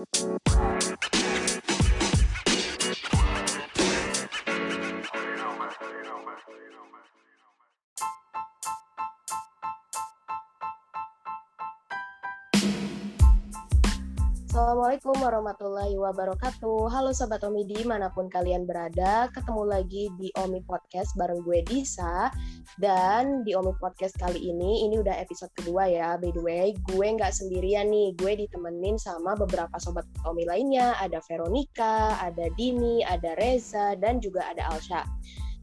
Música Assalamualaikum warahmatullahi wabarakatuh. Halo Sobat Omi mana pun kalian berada. Ketemu lagi di Omi Podcast bareng gue Disa. Dan di Omi Podcast kali ini, ini udah episode kedua ya. By the way, gue nggak sendirian nih. Gue ditemenin sama beberapa Sobat Omi lainnya. Ada Veronica, ada Dini, ada Reza, dan juga ada Alsha.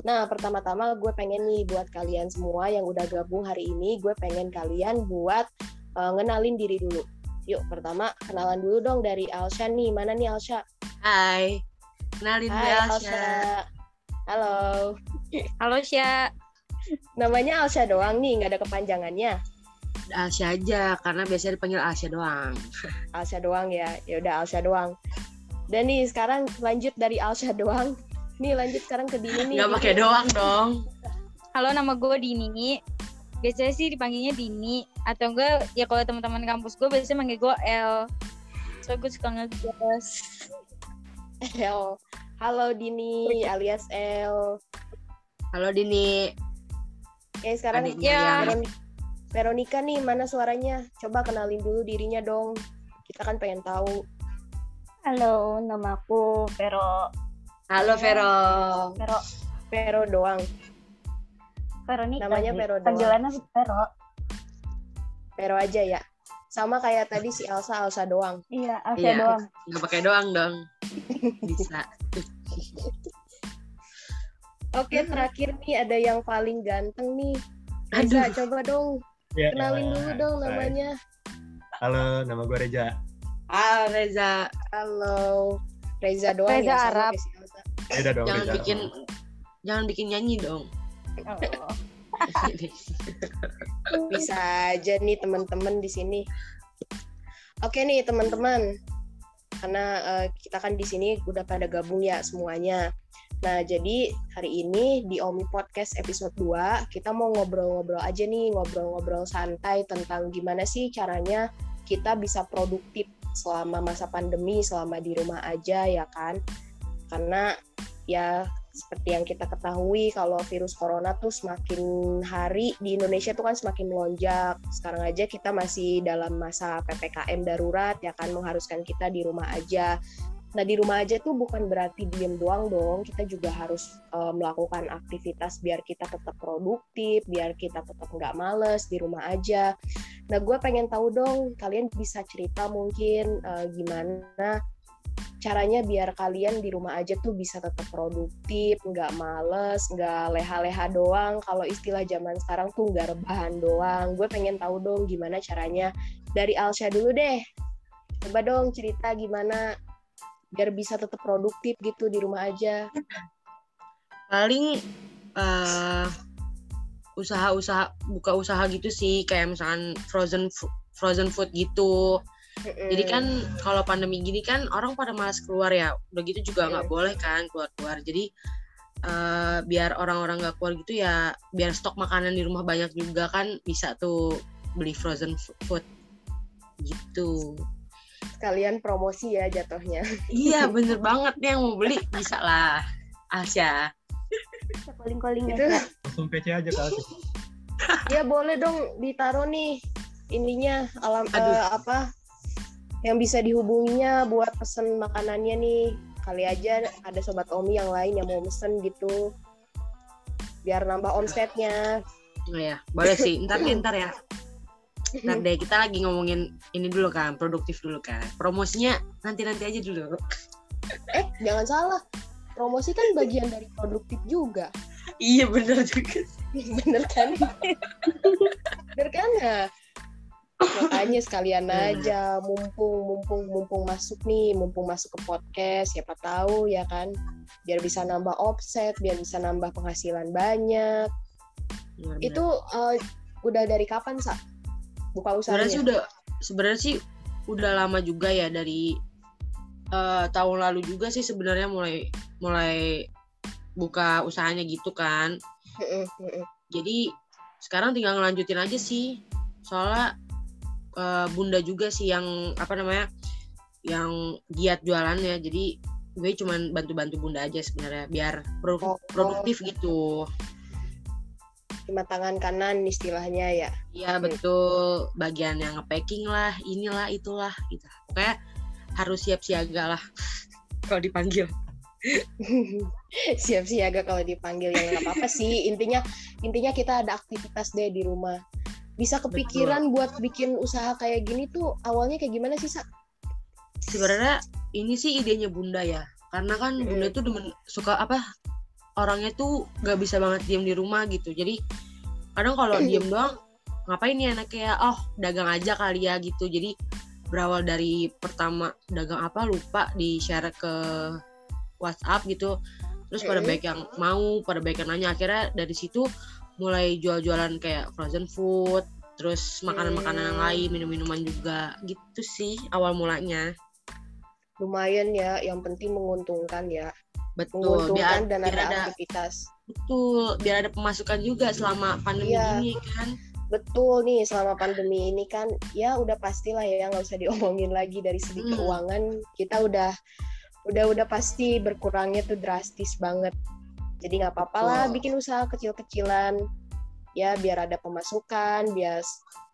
Nah, pertama-tama gue pengen nih buat kalian semua yang udah gabung hari ini, gue pengen kalian buat uh, ngenalin diri dulu Yuk, pertama kenalan dulu dong dari Alsha nih. Mana nih Alsha? Hai, kenalin Hai, Alsha. Alsha. Halo. Halo, Sya. Namanya Alsha doang nih, nggak ada kepanjangannya. Alsha aja, karena biasanya dipanggil Alsha doang. Alsha doang ya, ya udah Alsha doang. Dan nih sekarang lanjut dari Alsha doang. Nih lanjut sekarang ke Dini nih. Gak pakai doang dong. Halo, nama gue Dini biasanya sih dipanggilnya Dini. Atau enggak ya kalau teman-teman kampus gue biasanya manggil gue L so gue suka ngegas. L halo Dini alias L halo Dini. Oke sekarang ya. Veronica nih mana suaranya? Coba kenalin dulu dirinya dong. Kita kan pengen tahu. Halo namaku Vero. Halo Vero. Vero. Vero doang Veronica. Namanya Vero doang. Panggilannya Vero. Vero aja ya. Sama kayak tadi si Elsa, Elsa doang. Iya, Elsa iya, doang. Nggak pakai doang dong. Bisa. Oke, terakhir nih ada yang paling ganteng nih. Reza, coba dong. Ya, Kenalin ya. dulu dong namanya. Halo, nama gue Reza. Halo Reza. Halo. Reza doang Reza ya, Arab. Reza dong, jangan Reza bikin jangan bikin nyanyi dong. Oh. Bisa aja nih teman-teman di sini. Oke nih teman-teman, karena uh, kita kan di sini udah pada gabung ya semuanya. Nah, jadi hari ini di Omi Podcast episode 2, kita mau ngobrol-ngobrol aja nih, ngobrol-ngobrol santai tentang gimana sih caranya kita bisa produktif selama masa pandemi, selama di rumah aja ya kan. Karena ya seperti yang kita ketahui kalau virus corona tuh semakin hari di Indonesia tuh kan semakin melonjak. Sekarang aja kita masih dalam masa PPKM darurat ya kan mengharuskan kita di rumah aja. Nah di rumah aja tuh bukan berarti diem doang dong, kita juga harus uh, melakukan aktivitas biar kita tetap produktif, biar kita tetap nggak males di rumah aja. Nah gue pengen tahu dong, kalian bisa cerita mungkin uh, gimana caranya biar kalian di rumah aja tuh bisa tetap produktif, nggak males, nggak leha-leha doang. Kalau istilah zaman sekarang tuh nggak rebahan doang. Gue pengen tahu dong gimana caranya. Dari Alsha dulu deh. Coba dong cerita gimana biar bisa tetap produktif gitu di rumah aja. Paling uh, usaha-usaha buka usaha gitu sih kayak misalkan frozen frozen food gitu jadi kan kalau pandemi gini kan orang pada malas keluar ya. Udah gitu juga nggak boleh kan keluar-keluar. Jadi uh, biar orang-orang nggak keluar gitu ya, biar stok makanan di rumah banyak juga kan bisa tuh beli frozen food gitu. Sekalian promosi ya jatuhnya. iya bener banget nih yang mau beli bisa lah. Asya. Calling-calling itu langsung PC aja kak ya boleh dong ditaruh nih ininya alam uh, apa yang bisa dihubunginya buat pesen makanannya nih. Kali aja ada sobat Omi yang lain yang mau pesen gitu. Biar nambah omsetnya oh ya boleh sih. Ntar deh ntar ya. Ntar deh kita lagi ngomongin ini dulu kan produktif dulu kan. Promosinya nanti nanti aja dulu. Eh jangan salah. Promosi kan bagian dari produktif juga. Iya bener juga. Bener kan? Bener kan? ya makanya sekalian iya, aja mumpung mumpung mumpung masuk nih mumpung masuk ke podcast siapa tahu ya kan? Biar bisa nambah offset biar bisa nambah penghasilan banyak. Ya, itu uh, udah dari kapan sa? Buka usaha sebenarnya sih udah sebenarnya sih udah lama juga ya dari uh, tahun lalu juga sih sebenarnya mulai mulai buka usahanya gitu kan. Jadi sekarang tinggal ngelanjutin aja sih. Soalnya uh, bunda juga sih yang apa namanya yang giat jualannya jadi gue cuman bantu-bantu bunda aja sebenarnya biar pro- Oh. produktif gitu. Cuma tangan kanan istilahnya ya? Iya betul. Bagian yang nge-packing lah inilah itulah gitu. Pokoknya harus siap siaga lah kalau dipanggil. Siap siaga kalau dipanggil ya nggak apa-apa sih. Intinya intinya kita ada aktivitas deh di rumah bisa kepikiran buat bikin usaha kayak gini tuh awalnya kayak gimana sih sa? Sebenarnya ini sih idenya bunda ya. Karena kan Mm. bunda tuh demen suka apa orangnya tuh gak bisa banget diem di rumah gitu. Jadi kadang kalau diem doang ngapain ya anaknya? Oh dagang aja kali ya gitu. Jadi berawal dari pertama dagang apa lupa di share ke WhatsApp gitu. Terus pada baik yang mau pada baik yang nanya. Akhirnya dari situ mulai jual-jualan kayak frozen food terus makanan-makanan yang Mm. lain minum-minuman juga. Gitu sih awal mulanya. Lumayan ya yang penting menguntungkan ya. Betul biar, menguntungkan dan biar ada, ada aktivitas. Betul biar ada pemasukan juga selama pandemi Iya. ini kan. Betul nih selama pandemi ini kan ya udah pastilah ya nggak usah diomongin lagi dari segi Hmm. keuangan. Kita udah udah udah pasti berkurangnya tuh drastis banget jadi nggak apa-apa lah bikin usaha kecil-kecilan. Ya biar ada pemasukan biar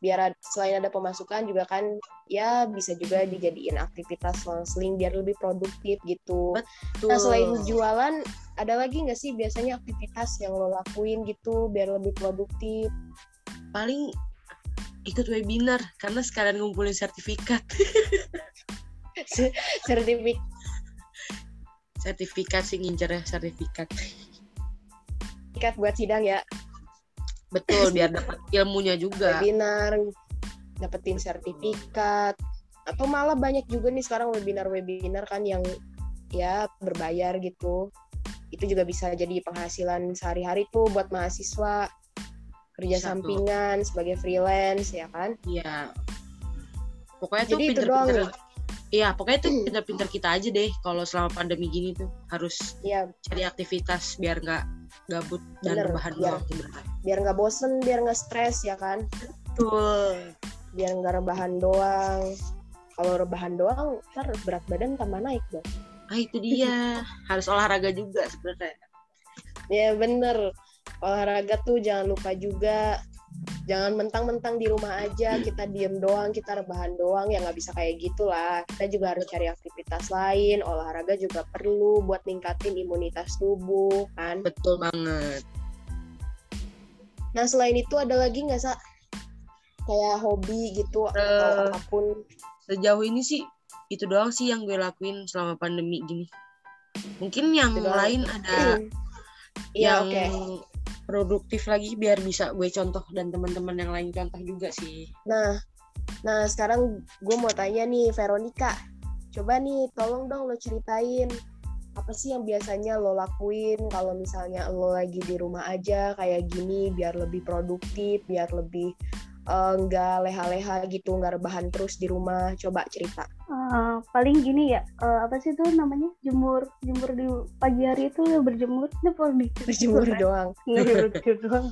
biar selain ada pemasukan juga kan ya bisa juga dijadiin aktivitas seling biar lebih produktif gitu. Betul Nah selain jualan, ada lagi nggak sih biasanya aktivitas yang lo lakuin gitu biar lebih produktif? paling ikut webinar karena sekalian ngumpulin sertifikat. Sertifikat sertifikat sih ngincernya sertifikat buat sidang ya, betul biar dapat ilmunya juga webinar, dapetin sertifikat, atau malah banyak juga nih sekarang webinar-webinar kan yang ya berbayar gitu. Itu juga bisa jadi penghasilan sehari-hari tuh buat mahasiswa kerja Bisa tuh. sampingan sebagai freelance ya kan? Iya. Pokoknya tuh Jadi itu doang pinter-pinter. Iya, pokoknya tuh pinter-pinter kita aja deh kalau selama pandemi gini tuh harus Ya cari aktivitas biar nggak gabut dan Bener, rebahan biar- doang biar nggak bosen, biar nggak stres ya kan? Betul. biar nggak rebahan doang kalau rebahan doang ntar berat badan tambah naik dong Ah itu dia. harus olahraga juga sebenarnya. ya bener olahraga tuh jangan lupa juga jangan mentang-mentang di rumah aja kita diem doang kita rebahan doang ya nggak bisa kayak gitulah. Kita juga harus cari aktivitas lain olahraga juga perlu buat ningkatin imunitas tubuh kan? Betul banget. nah selain itu ada lagi nggak sa? Kayak hobi gitu atau Eh, apa pun. Sejauh ini sih itu doang sih yang gue lakuin selama pandemi gini. Mungkin yang lain ada Iya yang oke produktif lagi biar bisa gue contoh dan teman-teman yang lain contoh juga sih. Nah, nah sekarang gue mau tanya nih Veronica, coba nih tolong dong lo ceritain apa sih yang biasanya lo lakuin kalau misalnya lo lagi di rumah aja kayak gini biar lebih produktif, biar lebih eh, nggak leha-leha gitu, nggak rebahan terus di rumah. Coba cerita. Eh, paling gini ya eh, apa sih tuh namanya jemur jemur di pagi hari itu ya berjemur itu produktif Berjemur kan? doang. Iya, berjemur doang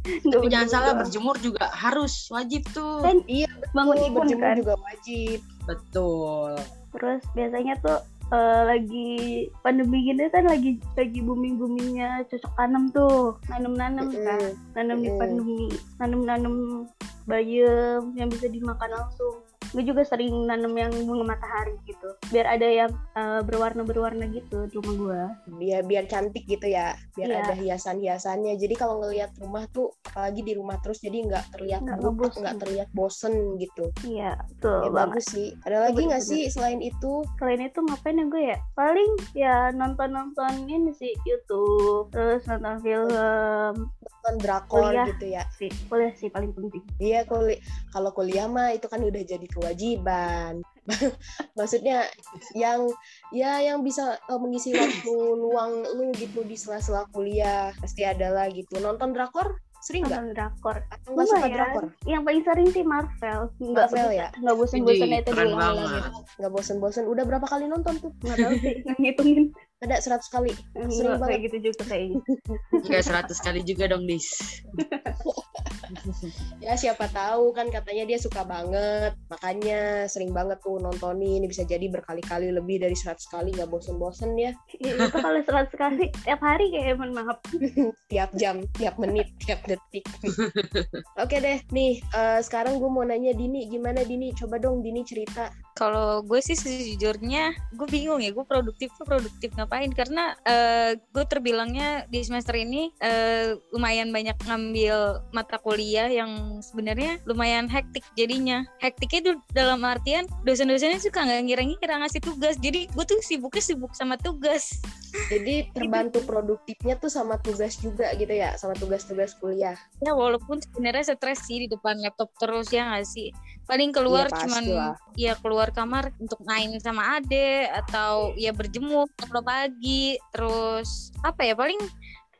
Nggak Tapi jangan salah doang. berjemur juga harus wajib tuh. Kan Iya, bangun imun berjemur kan juga wajib. Betul. terus biasanya tuh eh, lagi pandemi gini kan lagi lagi booming boomingnya cocok tanam tuh nanam nanam kan Mm-mm. nanam di Mm-mm. pandemi nanam nanam bayam yang bisa dimakan langsung gue juga sering nanam yang bunga matahari gitu. Biar ada yang eh, berwarna berwarna gitu di rumah gue biar biar cantik gitu ya. Biar Iya. ada hiasan hiasannya jadi kalau ngelihat rumah tuh apalagi di rumah terus jadi nggak terlihat Nggak nggak terlihat bosen gitu. Iya betul ya banget. bagus sih. Ada lagi nggak sih selain itu? Selain itu ngapain ya gue ya? Paling ya nonton nonton ini sih YouTube terus nonton film. Nonton drakor Kuliah. gitu ya. sih kuliah sih paling penting. Iya kuli kalau kuliah mah itu kan udah jadi kewajiban. Maksudnya yang ya yang bisa eh, mengisi waktu luang lu gitu di sela-sela kuliah pasti ada lah gitu. Nonton drakor? Sering nggak? Nonton drakor. Atau nggak suka Lumayan. drakor? Yang paling sering sih Marvel. Nggak Marvel ya? nggak bosan-bosan Widih, itu gitu. nggak bosen-bosen. Udah berapa kali nonton tuh? Nggak tahu sih ngitungin Ada 100 kali. Sering banget. kayak gitu juga kayaknya. Enggak 100 kali juga dong, Dis. Ya siapa tahu kan katanya dia suka banget. Makanya sering banget tuh nontonin. Bisa jadi berkali-kali lebih dari 100 kali nggak bosen-bosen ya. Ya, itu kalau 100 kali tiap hari kayak mohon maaf. Tiap jam, tiap menit, tiap detik. Oke deh, nih eh, sekarang gue mau nanya Dini. Gimana Dini? Coba dong Dini cerita. Kalau gue sih sejujurnya gue bingung ya gue produktif tuh produktif ngapain? Karena eh, gue terbilangnya di semester ini eh, lumayan banyak ngambil mata kuliah yang sebenarnya lumayan hektik jadinya. Hektiknya tuh dalam artian dosen-dosennya suka nggak ngira-ngira ngasih tugas. Jadi gue tuh sibuknya sibuk sama tugas. Jadi terbantu produktifnya tuh sama tugas juga gitu ya, sama tugas-tugas kuliah. ya walaupun sebenarnya stres sih di depan laptop terus ya nggak sih? Paling keluar pasti cuman lah. ya keluar kamar untuk main sama ade atau ya berjemur kalau pagi terus apa ya paling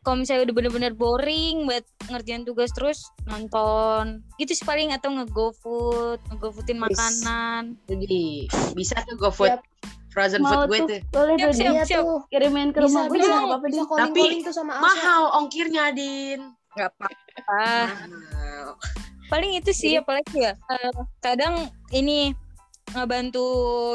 kalau misalnya udah bener-bener boring buat ngerjain tugas terus nonton gitu sih paling atau nge-GoFood nge-GoFoodin makanan Jadi bisa tuh go food. Yap. Frozen Mau food gue tuh tuh. boleh Siap, tuh siap. dia tuh. kirimin ke Bisa, rumah gue bisa, apa-apa bisa Din. calling calling tuh sama. Mahal ongkirnya, Din. nggak apa-apa paling itu sih Jadi- apalagi ya eh, kadang ini ngebantu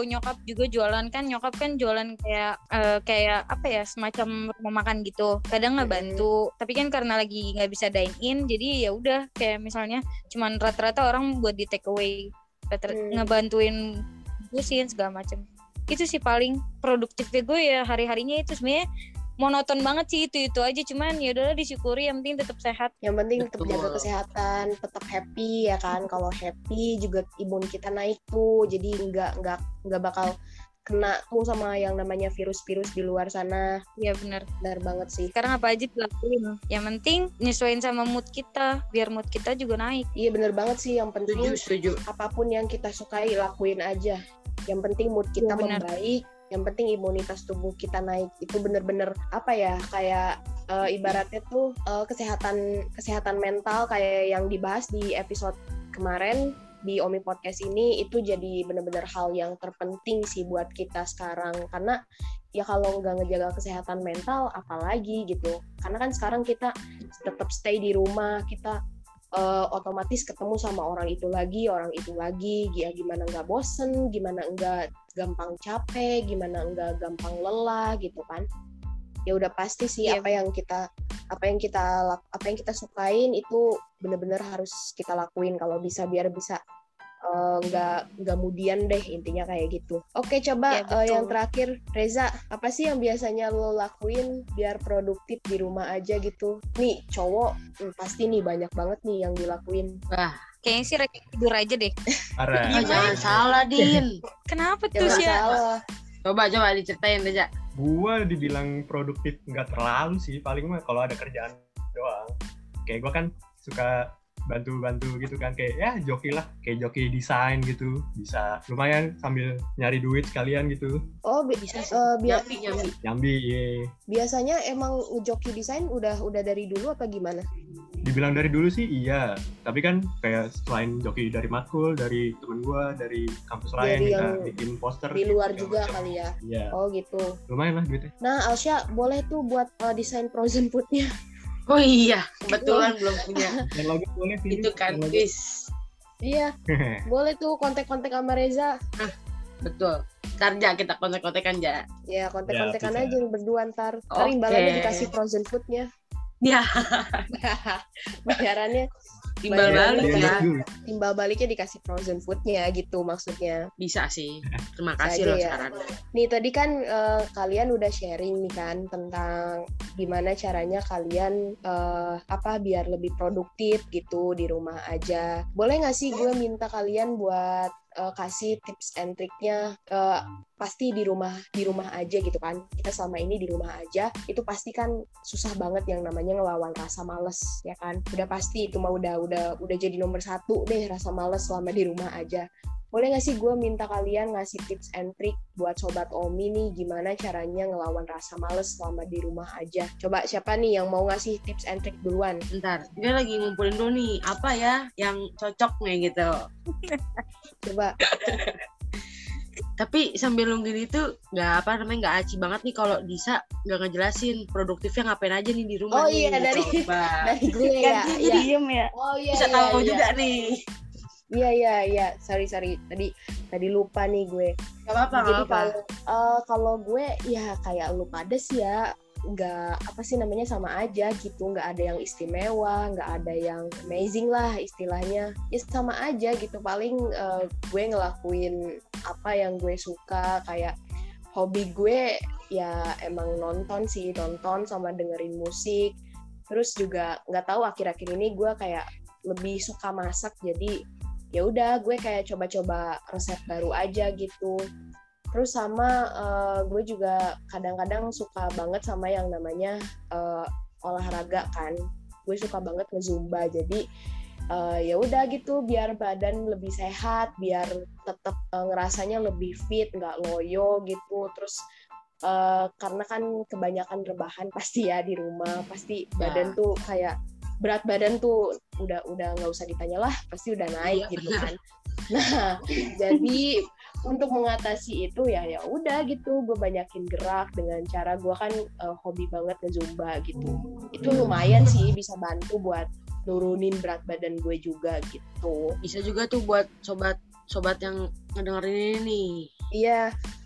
nyokap juga jualan. Kan nyokap kan jualan kayak eh, kayak apa ya semacam rumah makan gitu. Kadang ngebantu. Tapi kan karena lagi nggak bisa dine in jadi ya udah kayak misalnya cuman rata-rata orang buat di take away. Rata- Hmm. ngebantuin busin segala macem itu sih paling produktifnya gue ya hari harinya itu sebenarnya monoton banget sih itu itu aja cuman ya udahlah disyukuri yang penting tetap sehat Yang penting tetap jaga kesehatan, tetap happy ya kan. Kalau happy juga imun kita naik tuh, jadi nggak nggak nggak bakal kena tuh sama yang namanya virus-virus di luar sana. ya benar Benar banget sih. sekarang apa aja dilakuin yang penting nyesuaiin sama mood kita biar mood kita juga naik Iya bener banget sih. Yang penting Setuju, setuju. apa pun yang kita sukai lakuin aja. Yang penting mood kita Iya, benar. membaik. Yang penting imunitas tubuh kita naik. Itu bener-bener apa ya? Kayak eh, ibaratnya tuh eh, kesehatan kesehatan mental kayak yang dibahas di episode kemarin di Omi Podcast ini itu jadi bener-bener hal yang terpenting sih buat kita sekarang karena ya kalau nggak ngejaga kesehatan mental apalagi gitu karena kan sekarang kita tetap stay di rumah kita eh, otomatis ketemu sama orang itu lagi orang itu lagi. Ya gimana nggak bosen gimana nggak gampang capek gimana nggak gampang lelah gitu kan. Ya udah pasti sih Iya. apa yang kita apa yang kita apa yang kita sukain itu bener-bener harus kita lakuin. Kalau bisa biar bisa eh, nggak nggak kemudian deh intinya kayak gitu oke coba eh, betul. yang terakhir Reza apa sih yang biasanya lo lakuin biar produktif di rumah aja gitu nih cowok hmm, pasti nih banyak banget nih yang dilakuin kayaknya sih tidur aja deh Parah. Ah, jangan salah, Din. kenapa ya tuh sih ya? salah Coba, coba diceritain, Reja. Gua dibilang produktif nggak terlalu sih, paling mah kalau ada kerjaan doang. Kayak gua kan suka bantu-bantu gitu kan. Kayak ya joki lah. Kayak joki desain gitu. Bisa. Lumayan sambil nyari duit sekalian gitu. Oh bi- Bisa sih. eh, bi- Nyambi, nyambi. nyambi iya. biasanya emang joki desain udah udah dari dulu apa gimana? Dibilang dari dulu sih iya. Tapi kan kayak selain joki dari matkul dari temen gua dari kampus lain Dari kita bikin poster di luar segala juga macam. kali ya? Iya. Oh gitu. Lumayan lah duitnya. Nah Alsya boleh tuh buat eh, desain frozen foodnya Oh iya, kebetulan belum punya. yang logo boleh sih Itu kan. Dis. iya boleh tuh kontak-kontak sama Reza Betul. Ntar ja kita kontek-kontekan ja. ya kontak-kontakan Ya, aja berdua ntar ntar Oke. imbalannya dikasih frozen foodnya Ya, bayarannya timbal balik ya. timbal baliknya dikasih frozen foodnya gitu maksudnya Bisa sih. Terima Bisa kasih loh ya. saran. Nih tadi kan eh, kalian udah sharing nih kan tentang gimana caranya kalian eh, apa biar lebih produktif gitu di rumah aja. Boleh nggak sih gue minta kalian buat eh, kasih tips and triknya eh, pasti di rumah di rumah aja gitu kan. Kita selama ini di rumah aja itu pasti kan susah banget yang namanya ngelawan rasa males ya kan. Udah pasti itu mah udah udah udah jadi nomor satu deh rasa males selama di rumah aja boleh nggak sih gue minta kalian ngasih tips and trick buat sobat Omi nih gimana caranya ngelawan rasa males selama di rumah aja coba siapa nih yang mau ngasih tips and trick duluan Bentar, dia lagi ngumpulin dulu nih. Apa ya yang cocok nih gitu. coba tapi sambil nungguin itu nggak apa namanya nggak aci banget nih kalau Disa nggak ngejelasin produktifnya ngapain aja nih di rumah Oh nih. iya, dari- Coba. Dari gue ya. dia Iya. diem ya Oh iya. bisa iya, tahu iya. juga nih Iya iya iya. Sorry sorry. Tadi tadi lupa nih gue. nggak apa-apa Jadi apa kalau eh, kalau gue ya kayak lu pada sih ya nggak apa sih namanya sama aja gitu. Nggak ada yang istimewa nggak ada yang amazing lah istilahnya. Ya sama aja gitu. Paling eh, gue ngelakuin apa yang gue suka. Kayak hobi gue ya emang nonton sih. Nonton sama dengerin musik. Terus juga nggak tahu akhir-akhir ini gue kayak lebih suka masak. Jadi ya udah gue kayak coba-coba resep baru aja gitu. Terus sama eh, gue juga kadang-kadang suka banget sama yang namanya eh, olahraga kan. Gue suka banget ngezumba jadi eh, ya udah gitu biar badan lebih sehat biar tetap eh, ngerasanya lebih fit nggak loyo gitu. Terus eh, karena kan kebanyakan rebahan pasti ya di rumah pasti Ya. badan tuh kayak berat badan tuh udah udah nggak usah ditanya lah pasti udah naik Iya, gitu kan. Nah jadi untuk mengatasi itu ya ya udah gitu gue banyakin gerak dengan cara gue kan eh, hobi banget ngezumba gitu. Itu lumayan sih bisa bantu buat nurunin berat badan gue juga gitu. Bisa juga tuh buat sobat sobat yang ngedengerin ini nih. Iya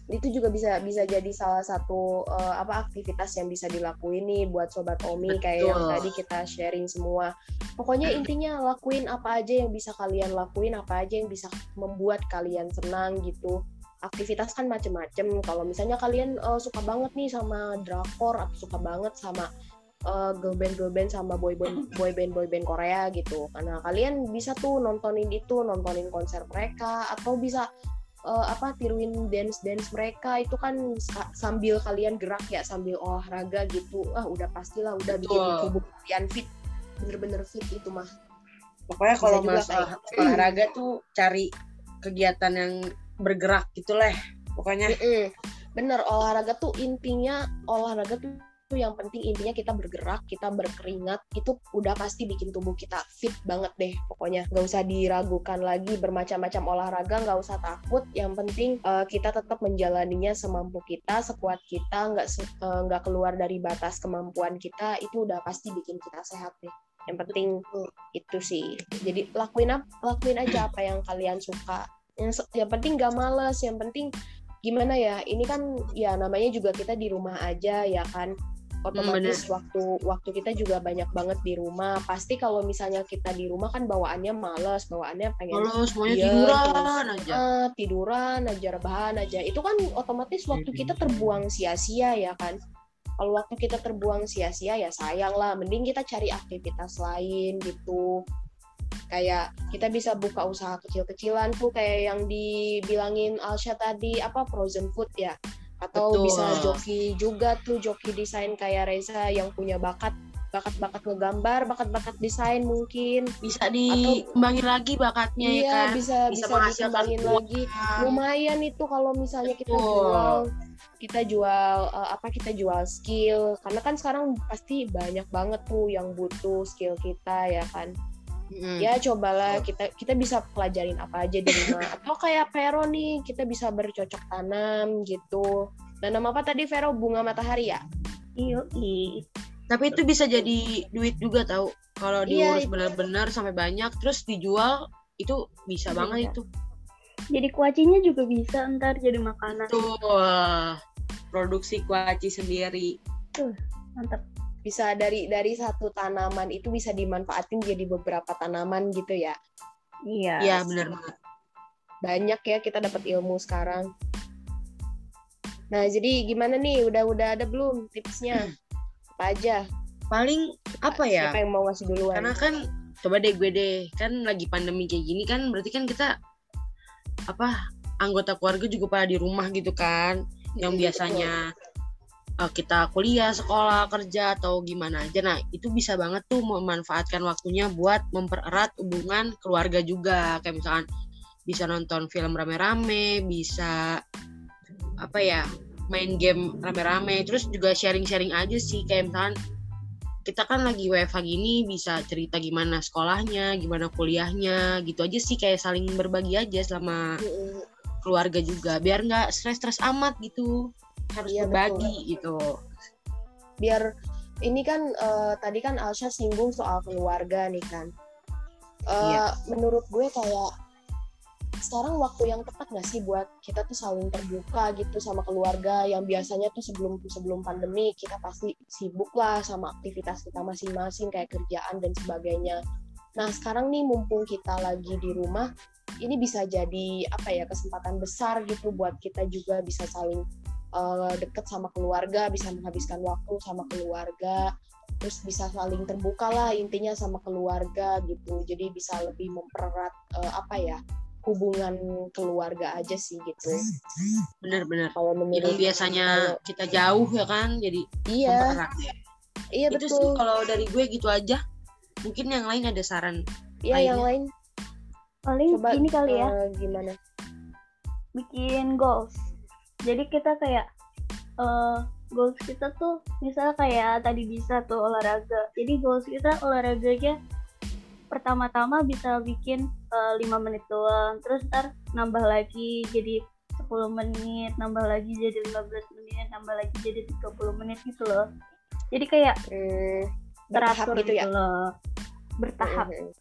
itu juga bisa bisa jadi salah satu eh, apa aktivitas yang bisa dilakuin nih buat sobat Omi kayak yang Betul. tadi kita sharing semua. Pokoknya intinya lakuin apa aja yang bisa kalian lakuin apa aja yang bisa membuat kalian senang gitu. Aktivitas kan macem-macem. Kalau misalnya kalian eh, suka banget nih sama drakor atau suka banget sama eh, girl band girl band sama boy band boy band boy band Korea gitu. Karena kalian bisa tuh nontonin itu nontonin konser mereka atau bisa eh, apa tiruin dance dance mereka itu kan sa- sambil kalian gerak ya sambil olahraga gitu ah udah pastilah udah bikin Betul. tubuh kalian fit bener-bener fit itu mah pokoknya kalau juga masalah kayak- olahraga tuh cari kegiatan yang bergerak gitu lah pokoknya Mm-mm. bener olahraga tuh intinya olahraga tuh tuh yang penting intinya kita bergerak kita berkeringat itu udah pasti bikin tubuh kita fit banget deh pokoknya. Nggak usah diragukan lagi bermacam-macam olahraga nggak usah takut. Yang penting eh, kita tetap menjalaninya semampu kita sekuat kita nggak eh, nggak keluar dari batas kemampuan kita itu udah pasti bikin kita sehat deh. Yang penting itu sih. Jadi lakuin apa lakuin aja apa yang kalian suka. Yang yang penting gak males yang penting gimana ya ini kan ya namanya juga kita di rumah aja ya kan otomatis waktu waktu kita juga banyak banget di rumah. Pasti kalau misalnya kita di rumah kan bawaannya males bawaannya pengen kalau semuanya Iya, tiduran aja. eh, tiduran aja rebahan aja. Itu kan otomatis waktu kita terbuang sia-sia ya kan? Kalau waktu kita terbuang sia-sia ya sayang lah. Mending kita cari aktivitas lain gitu. Kayak kita bisa buka usaha kecil-kecilan tuh kayak yang dibilangin Alsha tadi apa frozen food ya atau Betul. bisa joki juga tuh joki desain kayak Reza yang punya bakat bakat-bakat ngegambar bakat-bakat desain mungkin bisa dikembangin lagi bakatnya ya iya kan bisa Bisa bisa dikembangin uang. lagi lumayan itu kalau misalnya kita Betul. jual kita jual eh, apa kita jual skill karena kan sekarang pasti banyak banget tuh yang butuh skill kita ya kan Mm. ya cobalah kita kita bisa pelajarin apa aja di rumah atau kayak Vero nih kita bisa bercocok tanam gitu nanam apa tadi Vero bunga matahari ya Yoi. tapi itu bisa jadi duit juga tahu kalau Iya, diurus benar-benar sampai banyak terus dijual itu bisa Iya. banget itu Jadi kuacinya juga bisa ntar jadi makanan. tuh produksi kuaci sendiri Mantap. Bisa dari dari satu tanaman itu bisa dimanfaatin jadi beberapa tanaman gitu ya Iya. iya benar banget banyak ya kita dapat ilmu sekarang. Nah, jadi gimana nih? Udah udah ada belum tipsnya? Apa aja? paling apa ya Siapa yang mau ngasih duluan? karena kan coba deh gue deh kan lagi pandemi kayak gini kan berarti kan kita apa anggota keluarga juga pada di rumah gitu kan yang Mm, biasanya uh, kita kuliah sekolah kerja atau gimana aja. Nah itu bisa banget tuh memanfaatkan waktunya buat mempererat hubungan keluarga juga. Kayak misalkan bisa nonton film rame-rame bisa apa ya main game rame-rame. Terus juga sharing-sharing aja sih. Kayak misalkan kita kan lagi WFH gini bisa cerita gimana sekolahnya, gimana kuliahnya, gitu aja sih. Kayak saling berbagi aja selama keluarga juga. Biar nggak stres-stres amat gitu harus Iya, berbagi gitu biar ini kan eh, tadi kan Alsha singgung soal keluarga nih kan. Eh, Iya. Menurut gue kayak sekarang waktu yang tepat nggak sih buat kita tuh saling terbuka gitu sama keluarga yang biasanya tuh sebelum sebelum pandemi kita pasti sibuk lah sama aktivitas kita masing-masing kayak kerjaan dan sebagainya. Nah sekarang nih mumpung kita lagi di rumah ini bisa jadi apa ya kesempatan besar gitu buat kita juga bisa saling eh, deket sama keluarga, bisa menghabiskan waktu sama keluarga, terus bisa saling terbuka lah intinya sama keluarga gitu. Jadi bisa lebih mempererat eh, apa ya hubungan keluarga aja sih gitu. bener-bener Kalau menurut biasanya kita jauh ya kan jadi iya mempererat ya. iya itu sih betul. kalau dari gue gitu aja mungkin yang lain ada saran Iya yang lain Paling coba ini kali ya, eh, gimana? bikin goals. Jadi kita kayak eh goals kita tuh misalnya kayak tadi bisa tuh olahraga. Jadi goals kita olahraganya pertama-tama bisa bikin eh, 5 menit doang. Terus ntar nambah lagi jadi 10 menit, nambah lagi jadi 15 menit, nambah lagi jadi 30 menit gitu loh. Jadi kayak Hmm, teratur gitu ya. loh. Bertahap Hmm,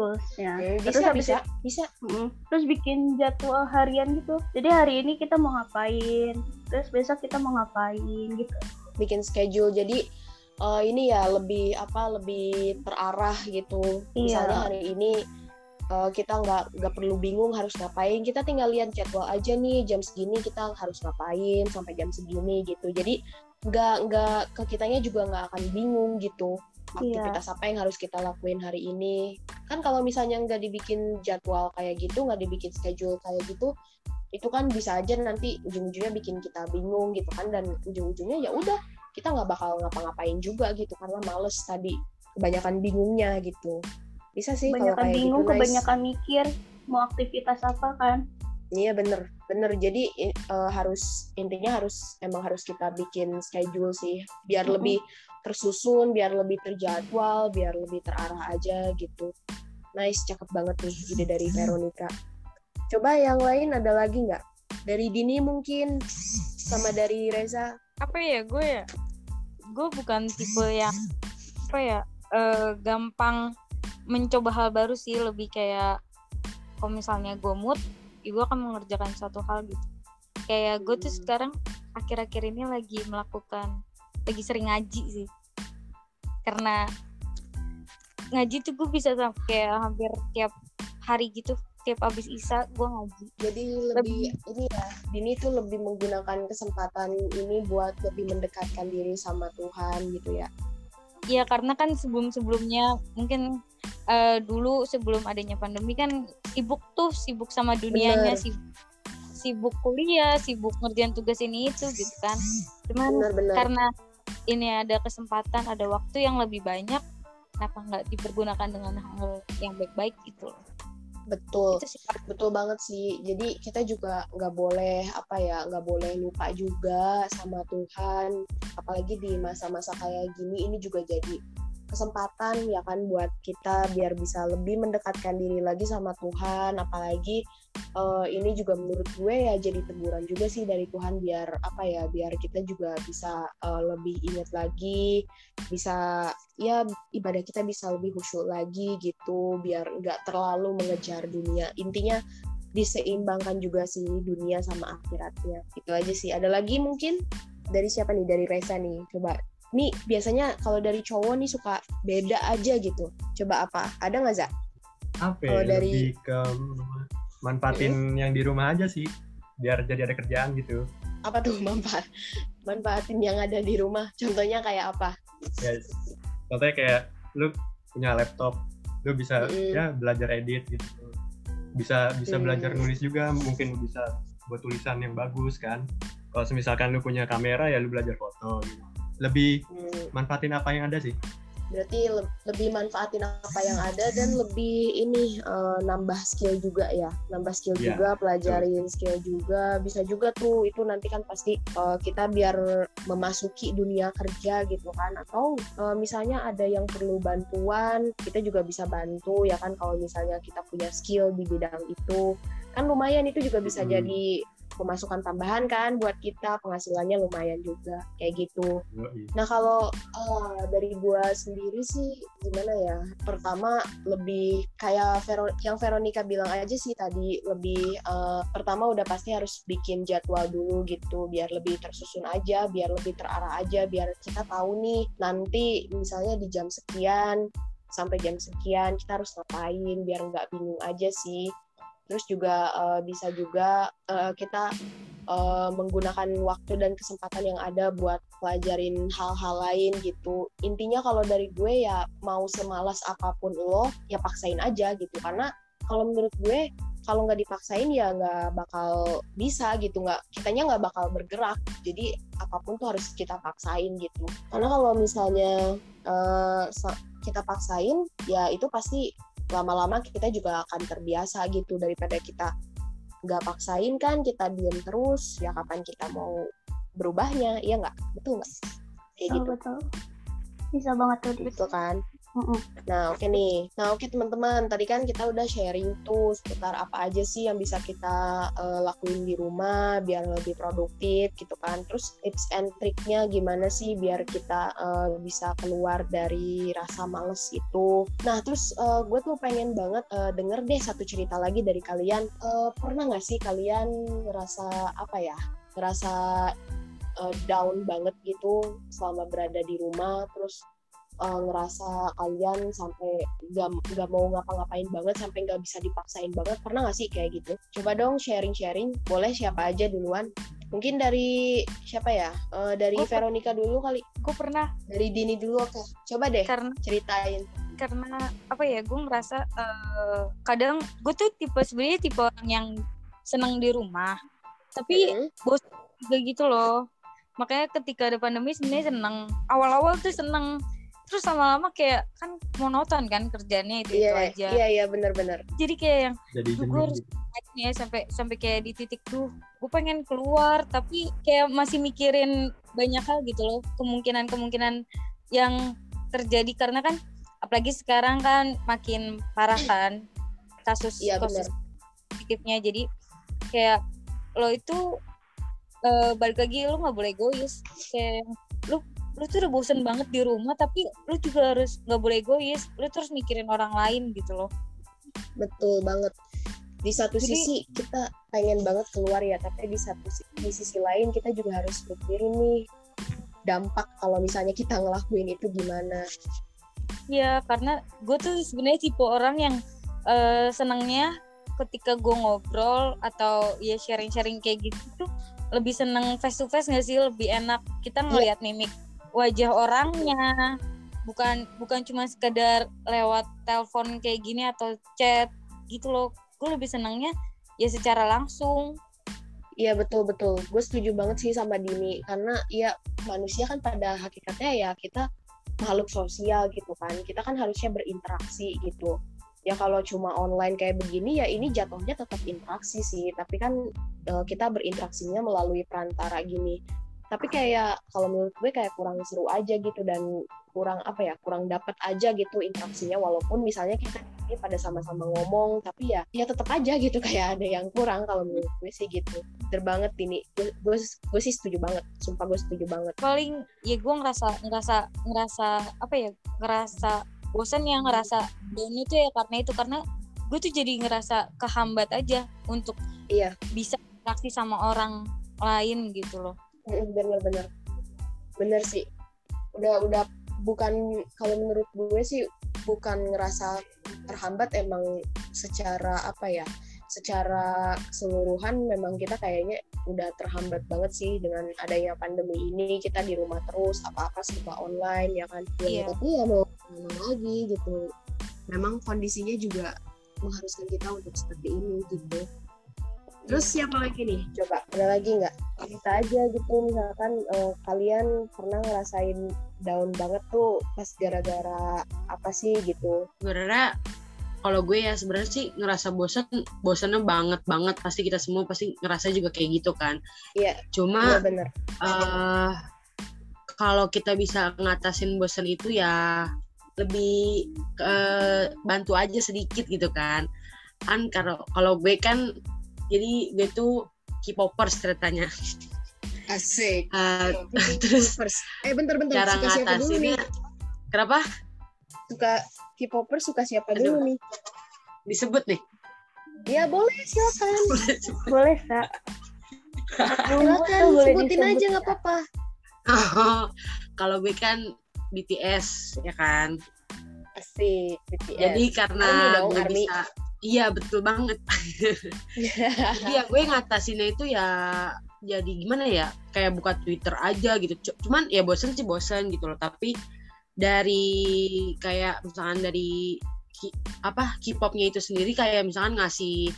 goalsnya. Terus Bisa habis bisa bisa. Mm, Terus bikin jadwal harian gitu. Jadi hari ini kita mau ngapain, terus besok kita mau ngapain gitu. bikin schedule jadi eh, ini ya lebih apa lebih terarah gitu Iya. misalnya hari ini eh, kita nggak nggak perlu bingung harus ngapain kita tinggal lihat jadwal aja nih jam segini kita harus ngapain sampai jam segini gitu jadi nggak nggak ke kitanya juga nggak akan bingung gitu Aktivitas apa yang harus kita lakuin hari ini kan kalau misalnya nggak dibikin jadwal kayak gitu nggak dibikin schedule kayak gitu itu kan bisa aja nanti ujung-ujungnya bikin kita bingung gitu kan dan ujung-ujungnya ya udah kita nggak bakal ngapa-ngapain juga gitu karena males tadi kebanyakan bingungnya gitu bisa sih kalau Kebanyakan kayak bingung, gitu nice. kebanyakan mikir mau aktivitas apa kan. Iya bener bener jadi eh, harus intinya harus emang harus kita bikin schedule sih biar Mm-mm. lebih tersusun biar lebih terjadwal biar lebih terarah aja gitu. Nice cakep banget nih ide dari Veronica. Coba yang lain ada lagi nggak? Dari Dini mungkin sama dari Reza. Apa ya gue ya? Gue bukan tipe yang apa ya eh, gampang mencoba hal baru sih. Lebih kayak kalau misalnya gue mood ya gue akan mengerjakan suatu hal gitu. Kayak gue tuh Hmm. sekarang akhir-akhir ini lagi melakukan lagi sering ngaji sih. Karena ngaji tuh gue bisa sampai kayak hampir tiap hari gitu tiap abis isa gue ngaji. Jadi lebih ini ya Dini tuh lebih menggunakan kesempatan ini buat lebih mendekatkan diri sama Tuhan gitu ya. Iya karena kan sebelum-sebelumnya mungkin eh, dulu sebelum adanya pandemi kan sibuk tuh sibuk sama dunianya Bener. sibuk, kuliah sibuk ngerjain tugas ini itu gitu kan. Cuman benar-benar karena ini ada kesempatan ada waktu yang lebih banyak kenapa nggak dipergunakan dengan hal yang baik-baik gitu? Loh betul sih betul banget sih. Jadi kita juga nggak boleh apa ya nggak boleh lupa juga sama Tuhan. Apalagi di masa-masa kayak gini ini juga jadi kesempatan ya kan buat kita biar bisa lebih mendekatkan diri lagi sama Tuhan. Apalagi eh, ini juga menurut gue ya jadi teguran juga sih dari Tuhan biar apa ya biar kita juga bisa eh, lebih ingat lagi bisa ya ibadah kita bisa lebih khusyuk lagi gitu biar nggak terlalu mengejar dunia. Intinya diseimbangkan juga sih dunia sama akhiratnya. Itu aja sih. Ada lagi mungkin? Dari siapa nih? Dari Reza nih. Coba nih biasanya kalau dari cowok nih suka beda aja gitu. Coba apa? Ada nggak za? Apa Kalau ya, dari- lebih ke manfaatin yang di rumah aja sih biar jadi ada kerjaan gitu. Apa tuh manfaat manfaatin yang ada di rumah? Contohnya kayak apa? Ya contohnya kayak lu punya laptop lu bisa Mm. ya belajar edit gitu. Bisa bisa Mm. belajar nulis juga mungkin bisa buat tulisan yang bagus kan. Kalau misalkan lu punya kamera ya lu belajar foto gitu lebih Hmm, manfaatin apa yang ada sih? Berarti le- lebih manfaatin apa yang ada dan lebih ini eh, nambah skill juga ya? Nambah skill Iya, juga pelajarin skill juga. Bisa juga tuh itu nanti kan pasti eh, kita biar memasuki dunia kerja gitu kan. Atau eh, misalnya ada yang perlu bantuan kita juga bisa bantu ya kan kalau misalnya kita punya skill di bidang itu. Kan lumayan itu juga bisa Hmm. jadi pemasukan tambahan kan buat kita penghasilannya lumayan juga kayak gitu. Nah kalau eh, dari gua sendiri sih gimana ya? Pertama lebih kayak Vero- yang Veronica bilang aja sih tadi lebih eh, pertama udah pasti harus bikin jadwal dulu gitu biar lebih tersusun aja, biar lebih terarah aja, biar kita tahu nih nanti misalnya di jam sekian sampai jam sekian kita harus ngapain biar nggak bingung aja sih. Terus juga eh, bisa juga eh, kita eh, menggunakan waktu dan kesempatan yang ada buat pelajarin hal-hal lain gitu. Intinya kalau dari gue ya mau semalas apa pun lo, ya paksain aja gitu. Karena kalau menurut gue kalau nggak dipaksain ya nggak bakal bisa gitu nggak kitanya nggak bakal bergerak jadi apa pun tuh harus kita paksain gitu karena kalau misalnya sa- kita paksain ya itu pasti lama-lama kita juga akan terbiasa gitu daripada kita nggak paksain kan kita diem terus ya kapan kita mau berubahnya iya nggak? Betul nggak? Kayak betul gitu. betul. Bisa banget tuh betul kan. Nah, oke nih. Nah, oke teman-teman. Tadi kan kita udah sharing tuh seputar apa aja sih yang bisa kita eh, lakuin di rumah biar lebih produktif gitu kan. Terus tips and triknya gimana sih biar kita eh, bisa keluar dari rasa males itu. Nah, terus eh, gue tuh pengen banget eh, denger deh satu cerita lagi dari kalian. Eh, pernah nggak sih kalian ngerasa apa ya? Ngerasa eh, down banget gitu selama berada di rumah terus uh, ngerasa kalian sampai gak, nggak mau ngapa-ngapain banget sampai nggak bisa dipaksain banget pernah nggak sih kayak gitu? Coba dong sharing-sharing boleh siapa aja duluan. Mungkin dari siapa ya? Eh, dari Gua- Veronica dulu kali. Gue pernah. Dari Dini dulu oke. Coba deh karena ceritain. Karena apa ya gue ngerasa eh, kadang gue tuh tipe sebenarnya tipe orang yang senang di rumah tapi Mm-mm. juga gitu loh. Makanya ketika ada pandemi sebenarnya seneng awal-awal tuh seneng terus lama-lama kayak kan monoton kan kerjanya itu itu iya aja. iya iya bener-bener jadi kayak yang Jadi harus- gitu. ya sampai sampai kayak di titik tuh gue pengen keluar tapi kayak masih mikirin banyak hal gitu loh kemungkinan-kemungkinan yang terjadi. Karena kan apalagi sekarang kan makin parah kan kasus Iya, kasus positifnya. Jadi kayak lo itu eh, balik lagi lo nggak boleh egois. Kayak lu lu tuh udah bosen banget di rumah tapi lu juga harus nggak boleh egois. Lu terus mikirin orang lain gitu loh. Betul banget. Di satu Jadi- sisi kita pengen banget keluar ya tapi di satu di sisi lain kita juga harus mikirin nih dampak kalau misalnya kita ngelakuin itu gimana. Iya, karena gue tuh sebenarnya tipe orang yang eh, senangnya ketika gue ngobrol atau ya sharing-sharing kayak gitu tuh lebih seneng face to face nggak sih? Lebih enak. Kita ngelihat mimik wajah orangnya. Bukan bukan cuma sekedar lewat telepon kayak gini atau chat gitu loh. Gue lebih senangnya ya secara langsung. Iya betul betul, gue setuju banget sih sama Dini. Karena ya manusia kan pada hakikatnya ya kita makhluk sosial gitu kan, kita kan harusnya berinteraksi gitu. Ya kalau cuma online kayak begini ya ini jatuhnya tetap interaksi sih, tapi kan eh, kita berinteraksinya melalui perantara gini. Tapi kayak kalau menurut gue kayak kurang seru aja gitu dan kurang apa ya, kurang dapat aja gitu interaksinya. Walaupun misalnya kita ini pada sama-sama ngomong tapi ya ya tetap aja gitu. Kayak ada yang kurang kalau menurut gue sih gitu. Bener banget ini. Gue, gue, gue sih setuju banget. Sumpah gue setuju banget. Paling ya gue ngerasa ngerasa ngerasa apa ya ngerasa bosan ya ngerasa down itu ya karena itu. Karena gue tuh jadi ngerasa kehambat aja untuk iya. bisa interaksi sama orang lain gitu loh bener-bener. Bener sih. Udah udah bukan kalau menurut gue sih bukan ngerasa terhambat emang secara apa ya secara keseluruhan memang kita kayaknya udah terhambat banget sih dengan adanya pandemi ini. Kita di rumah terus apa-apa serba online ya kan? Ya, Iya. tapi ya mau lagi gitu. Memang kondisinya juga mengharuskan kita untuk seperti ini gitu terus siapa lagi nih? Coba ada lagi nggak? Cerita aja gitu misalkan eh, kalian pernah ngerasain down banget tuh pas gara-gara apa sih gitu? Sebenarnya kalau gue ya sebenarnya sih ngerasa bosan bosannya banget banget. Pasti kita semua pasti ngerasa juga kayak gitu kan. Iya. cuma Iya bener. eh kalau kita bisa ngatasin bosan itu ya lebih eh, bantu aja sedikit gitu kan. Kan kalau kalau gue kan jadi gue tuh K-popers ceritanya Asik. Uh, terus. Eh bentar-bentar. cara Suka siapa dulu nih? kenapa Suka K-popers suka siapa Aduh. dulu nih? disebut nih Ya boleh silakan. Boleh, Sa. Silakan sebutin disebut. aja nggak apa-apa. kalau gue kan BTS ya kan Asik. BTS. jadi karena Army dong, gue Army. bisa iya betul banget. Jadi ya gue ngatasinnya itu ya jadi gimana ya kayak buka Twitter aja gitu. Cuman ya bosen sih bosen gitu loh. Tapi dari kayak misalkan dari apa K-popnya itu sendiri kayak misalkan ngasih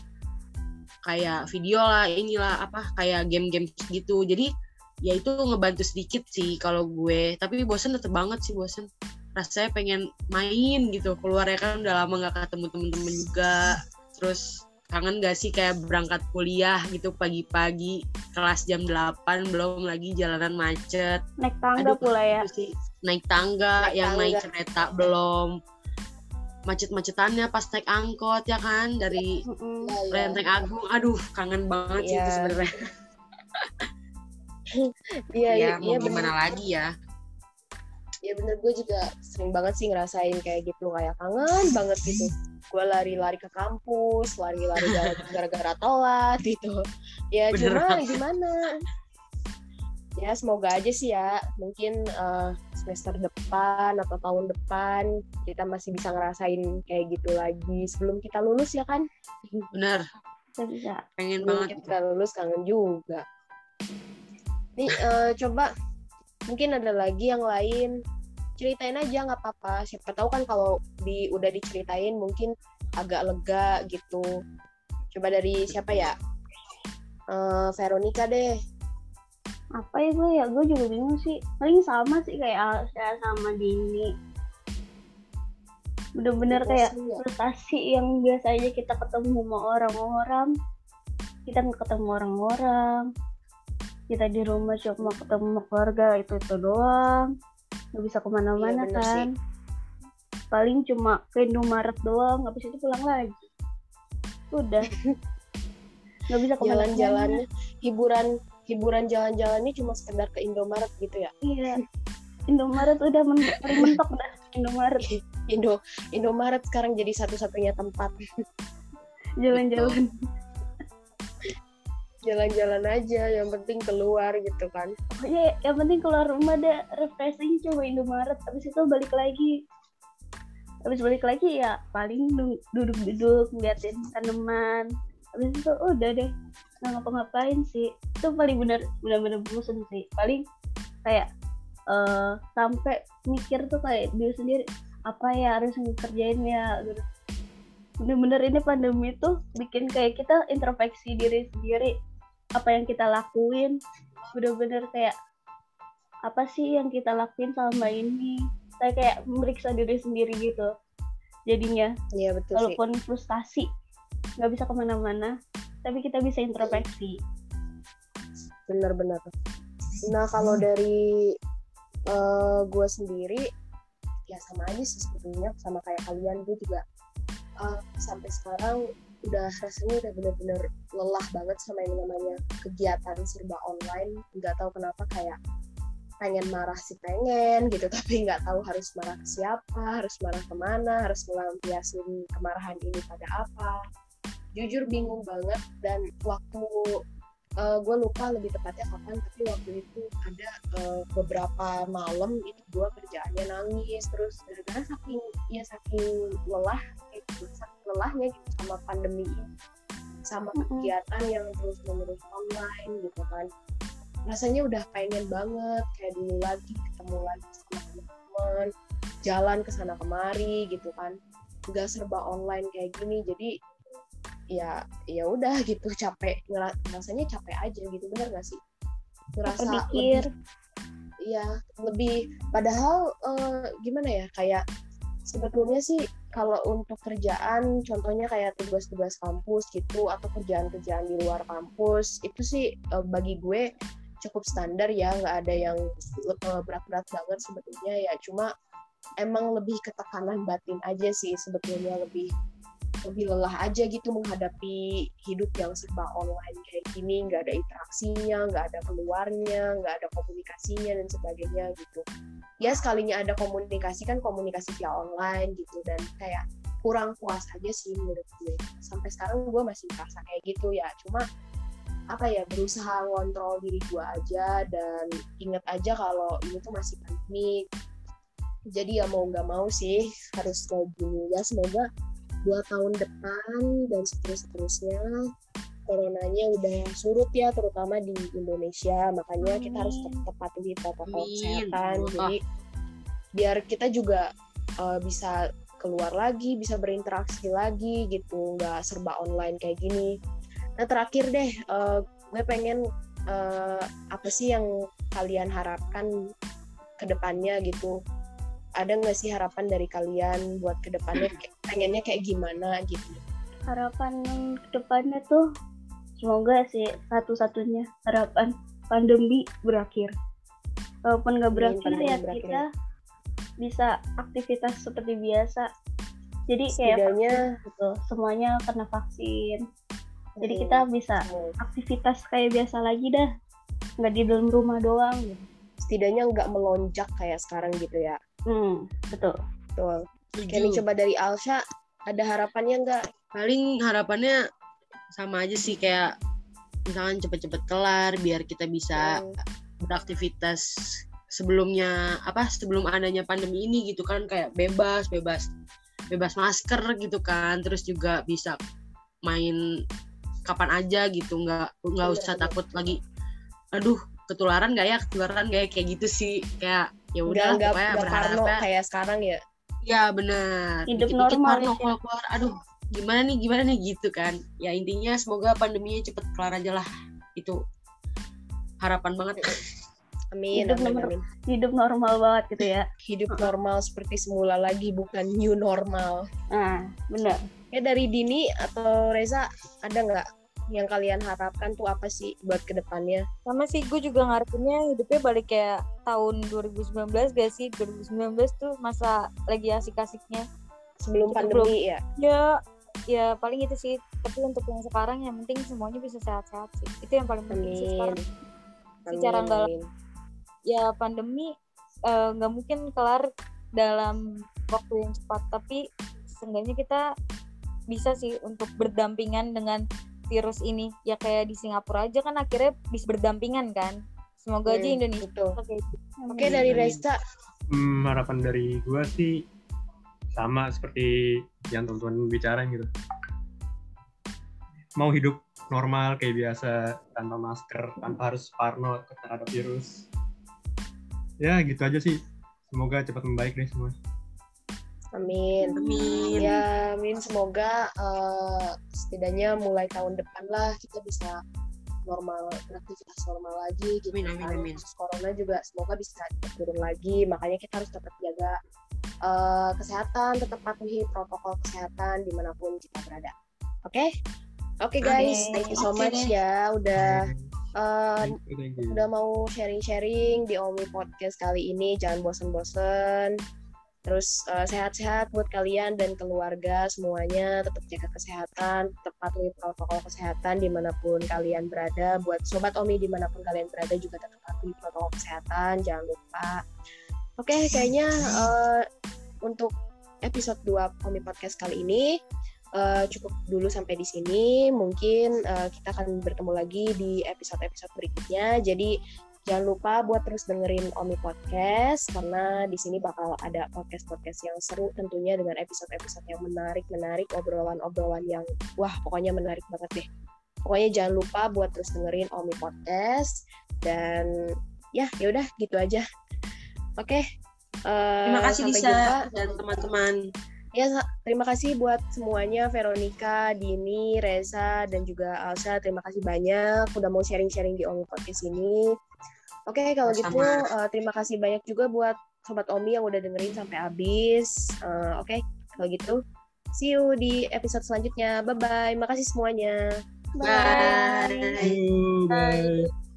kayak video lah inilah apa kayak game-game gitu. Jadi ya itu ngebantu sedikit sih kalau gue. Tapi bosen tetep banget sih bosen rasanya pengen main gitu keluar ya kan udah lama nggak ketemu temen-temen juga terus kangen gak sih kayak berangkat kuliah gitu pagi-pagi kelas jam 8 belum lagi jalanan macet Naik tangga Aduh, pula ya. Sih naik tangga Naik yang tangga. naik kereta belum macet-macetannya pas naik angkot ya kan dari. Ya, ya. Lenteng Agung aduh kangen banget sih itu Iya. sebenarnya Iya, ya iya, mau iya gimana bener. lagi ya Ya bener gue juga sering banget sih ngerasain kayak gitu kayak kangen banget gitu. Gue lari-lari ke kampus, lari-lari gara- gara-gara telat gitu. Ya Bener cuma banget. gimana? Ya semoga aja sih ya mungkin eh, semester depan atau tahun depan kita masih bisa ngerasain kayak gitu lagi sebelum kita lulus ya kan? bener pengen banget kita lulus kangen juga. Nih eh, coba mungkin ada lagi yang lain ceritain aja nggak apa-apa. Siapa tahu kan kalau di udah diceritain mungkin agak lega gitu. Coba dari siapa ya? Eh, Veronica deh. Apa ya gue ya? Gue juga bingung sih. Paling sama sih kayak Alsa sama Dini. Bener-bener kayak Frustasi ya? frustasi yang biasanya kita ketemu sama orang-orang. Kita nggak ketemu orang-orang. Kita di rumah cuma ketemu keluarga itu itu doang. Nggak bisa ke mana-mana Iya, bener sih. kan. Paling cuma ke Indomaret doang. Habis itu pulang lagi. Udah. Nggak bisa ke mana-mana. Jalan-jalannya, hiburan hiburan jalan-jalannya cuma sekedar ke Indomaret gitu ya. Iya. Indomaret udah men- mentok dah Indomaret Indo Indomaret sekarang jadi satu-satunya tempat jalan-jalan. Jalan-jalan aja yang penting keluar gitu kan. Pokoknya yang penting keluar rumah deh refreshing coba Indomaret. Habis itu balik lagi. Habis balik lagi ya paling du- duduk-duduk ngeliatin tanaman. Habis itu udah deh nggak ngapa-ngapain sih. Itu paling bener bener-bener bosen sih. Paling kayak eh sampai mikir tuh kayak diri sendiri apa ya harus ngerjain ya gitu. bener-bener ini pandemi tuh bikin kayak kita introspeksi diri sendiri apa yang kita lakuin bener-bener kayak apa sih yang kita lakuin selama ini saya kayak meriksa diri sendiri gitu jadinya Iya betul sih. walaupun frustasi nggak bisa ke mana-mana tapi kita bisa introspeksi benar-benar. Nah kalau dari gue sendiri ya sama aja sih sebetulnya sama kayak kalian gue juga eh, sampai sekarang udah rasanya udah bener-bener lelah banget sama yang namanya kegiatan serba online. Nggak tahu kenapa kayak pengen marah sih pengen gitu tapi nggak tahu harus marah ke siapa harus marah ke mana harus melampiasin kemarahan ini pada apa. Jujur bingung banget dan waktu gue lupa lebih tepatnya kapan tapi waktu itu ada eh, beberapa malam itu gue kerjaannya nangis terus gara-gara saking ya saking lelah gitu, saking lelahnya gitu sama pandemi ini sama kegiatan yang terus menerus online gitu kan. Rasanya udah pengen banget kayak dulu lagi ketemu lagi sama teman-teman jalan ke sana kemari gitu kan. Nggak serba online kayak gini jadi ya ya udah gitu capek. Rasanya capek aja gitu bener gak sih? Ngerasa pikir iya lebih padahal eh, gimana ya kayak sebetulnya sih kalau untuk kerjaan contohnya kayak tugas-tugas kampus gitu atau kerjaan-kerjaan di luar kampus itu sih eh, bagi gue cukup standar ya nggak ada yang eh, berat-berat banget sebetulnya ya. Cuma emang lebih ketekanan batin aja sih sebetulnya lebih lebih lelah aja gitu menghadapi hidup yang serba online kayak gini. Nggak ada interaksinya nggak ada keluarnya nggak ada komunikasinya dan sebagainya gitu. Ya sekalinya ada komunikasi kan komunikasi via online gitu. Dan kayak kurang puas aja sih menurut gue. Sampai sekarang gue masih merasa kayak gitu ya. Cuma apa ya berusaha ngontrol diri gue aja dan inget aja kalau ini tuh masih pandemi jadi ya mau nggak mau sih harus kayak gini. Ya semoga dua tahun depan dan seterusnya coronanya udah surut ya terutama di Indonesia. Makanya kita harus tetap patuhi protokol kesehatan. Jadi biar kita juga uh, bisa keluar lagi bisa berinteraksi lagi gitu. Nggak serba online kayak gini. Nah terakhir deh uh, gue pengen uh, apa sih yang kalian harapkan ke depannya gitu ada nggak sih harapan dari kalian buat ke depannya kayak- pengennya kayak gimana gitu? Harapan ke depannya tuh semoga sih satu-satunya harapan pandemi berakhir. Walaupun nggak berakhir ya berakhir. kita bisa aktivitas seperti biasa. Jadi kayak setidaknya vaksin gitu semuanya kena vaksin. Jadi hmm, kita bisa hmm, aktivitas kayak biasa lagi dah. Nggak di dalam rumah doang. Gitu setidaknya nggak melonjak kayak sekarang gitu ya hmm betul. Betul. Nih coba dari Alsha ada harapannya nggak? Paling harapannya sama aja sih kayak misalkan cepet-cepet kelar biar kita bisa Hmm, beraktivitas sebelumnya apa sebelum adanya pandemi ini gitu kan kayak bebas bebas bebas masker gitu kan terus juga bisa main kapan aja gitu nggak nggak Bener, usah bener. takut lagi aduh ketularan gak ya? Ketularan gak ya? Kayak gitu sih kayak ya udah nggak nggak parno berharapnya kayak sekarang ya. Ya benar. Hidup Dikit-dikit normal parno ya. keluar aduh gimana nih gimana nih gitu kan. Ya intinya semoga pandeminya cepet kelar aja lah itu harapan banget. Amin Hidup amin, amin. hidup normal banget gitu ya. Hidup normal seperti semula lagi bukan new normal. Nah bener ya dari Dini atau Reza ada nggak yang kalian harapkan tuh apa sih buat ke depannya? Sama sih gue juga ngarepinnya hidupnya balik kayak tahun 2019 gak sih? 2019 tuh masa lagi asik-asiknya. Sebelum Kita pandemi ya? Ya ya paling itu sih. Tapi untuk yang sekarang yang penting semuanya bisa sehat-sehat sih. Itu yang paling penting sih sekarang. Amin, Secara nggak- amin. ya pandemi eh, nggak mungkin kelar dalam waktu yang cepat. Tapi seenggaknya kita bisa sih untuk berdampingan dengan virus ini ya kayak di Singapura aja kan akhirnya bisa berdampingan kan semoga aja Hmm, Indonesia betul. kayak gitu. oke dari Amin. Reza Hmm, harapan dari gua sih sama seperti yang teman-teman bicarain gitu. Mau hidup normal kayak biasa tanpa masker, tanpa harus parno terhadap virus. Ya gitu aja sih. Semoga cepat membaik deh semua. Amin amin ya amin semoga eh, setidaknya mulai tahun depan lah kita bisa normal beraktivitas normal lagi gitu Amin, amin, kan. amin. Kasus corona juga semoga bisa turun lagi makanya kita harus tetap jaga eh, kesehatan tetap patuhi protokol kesehatan di mana pun kita berada oke oke guys Oke, thank you so oke much deh. ya udah eh, Thank you, thank you. udah mau sharing-sharing di Omi Podcast kali ini. Jangan bosen-bosen. Terus eh, sehat-sehat buat kalian dan keluarga semuanya. Tetap jaga kesehatan, tetap patuhi protokol kesehatan di mana pun kalian berada. Buat sobat Omi di mana pun kalian berada juga tetap patuhi protokol kesehatan. Jangan lupa. Oke, kayaknya eh, untuk episode 2 Omi Podcast kali ini eh, cukup dulu sampai di sini. Mungkin eh, kita akan bertemu lagi di episode-episode berikutnya. Jadi jangan lupa buat terus dengerin Omi Podcast karena di sini bakal ada podcast-podcast yang seru tentunya dengan episode-episode yang menarik-menarik, obrolan-obrolan yang wah pokoknya menarik banget deh. Pokoknya jangan lupa buat terus dengerin Omi Podcast dan ya yaudah gitu aja. Oke. eh, terima kasih jumpa. dan teman-teman Ya, terima kasih buat semuanya, Veronica, Dini, Reza, dan juga Alsa. Terima kasih banyak udah mau sharing-sharing di Omi Podcast ini. Oke, kalau gitu eh, terima kasih banyak juga buat Sobat Omi yang udah dengerin sampai habis. Eh, Oke, kalau gitu see you di episode selanjutnya. Bye-bye. Makasih semuanya. bye Thank you, bye.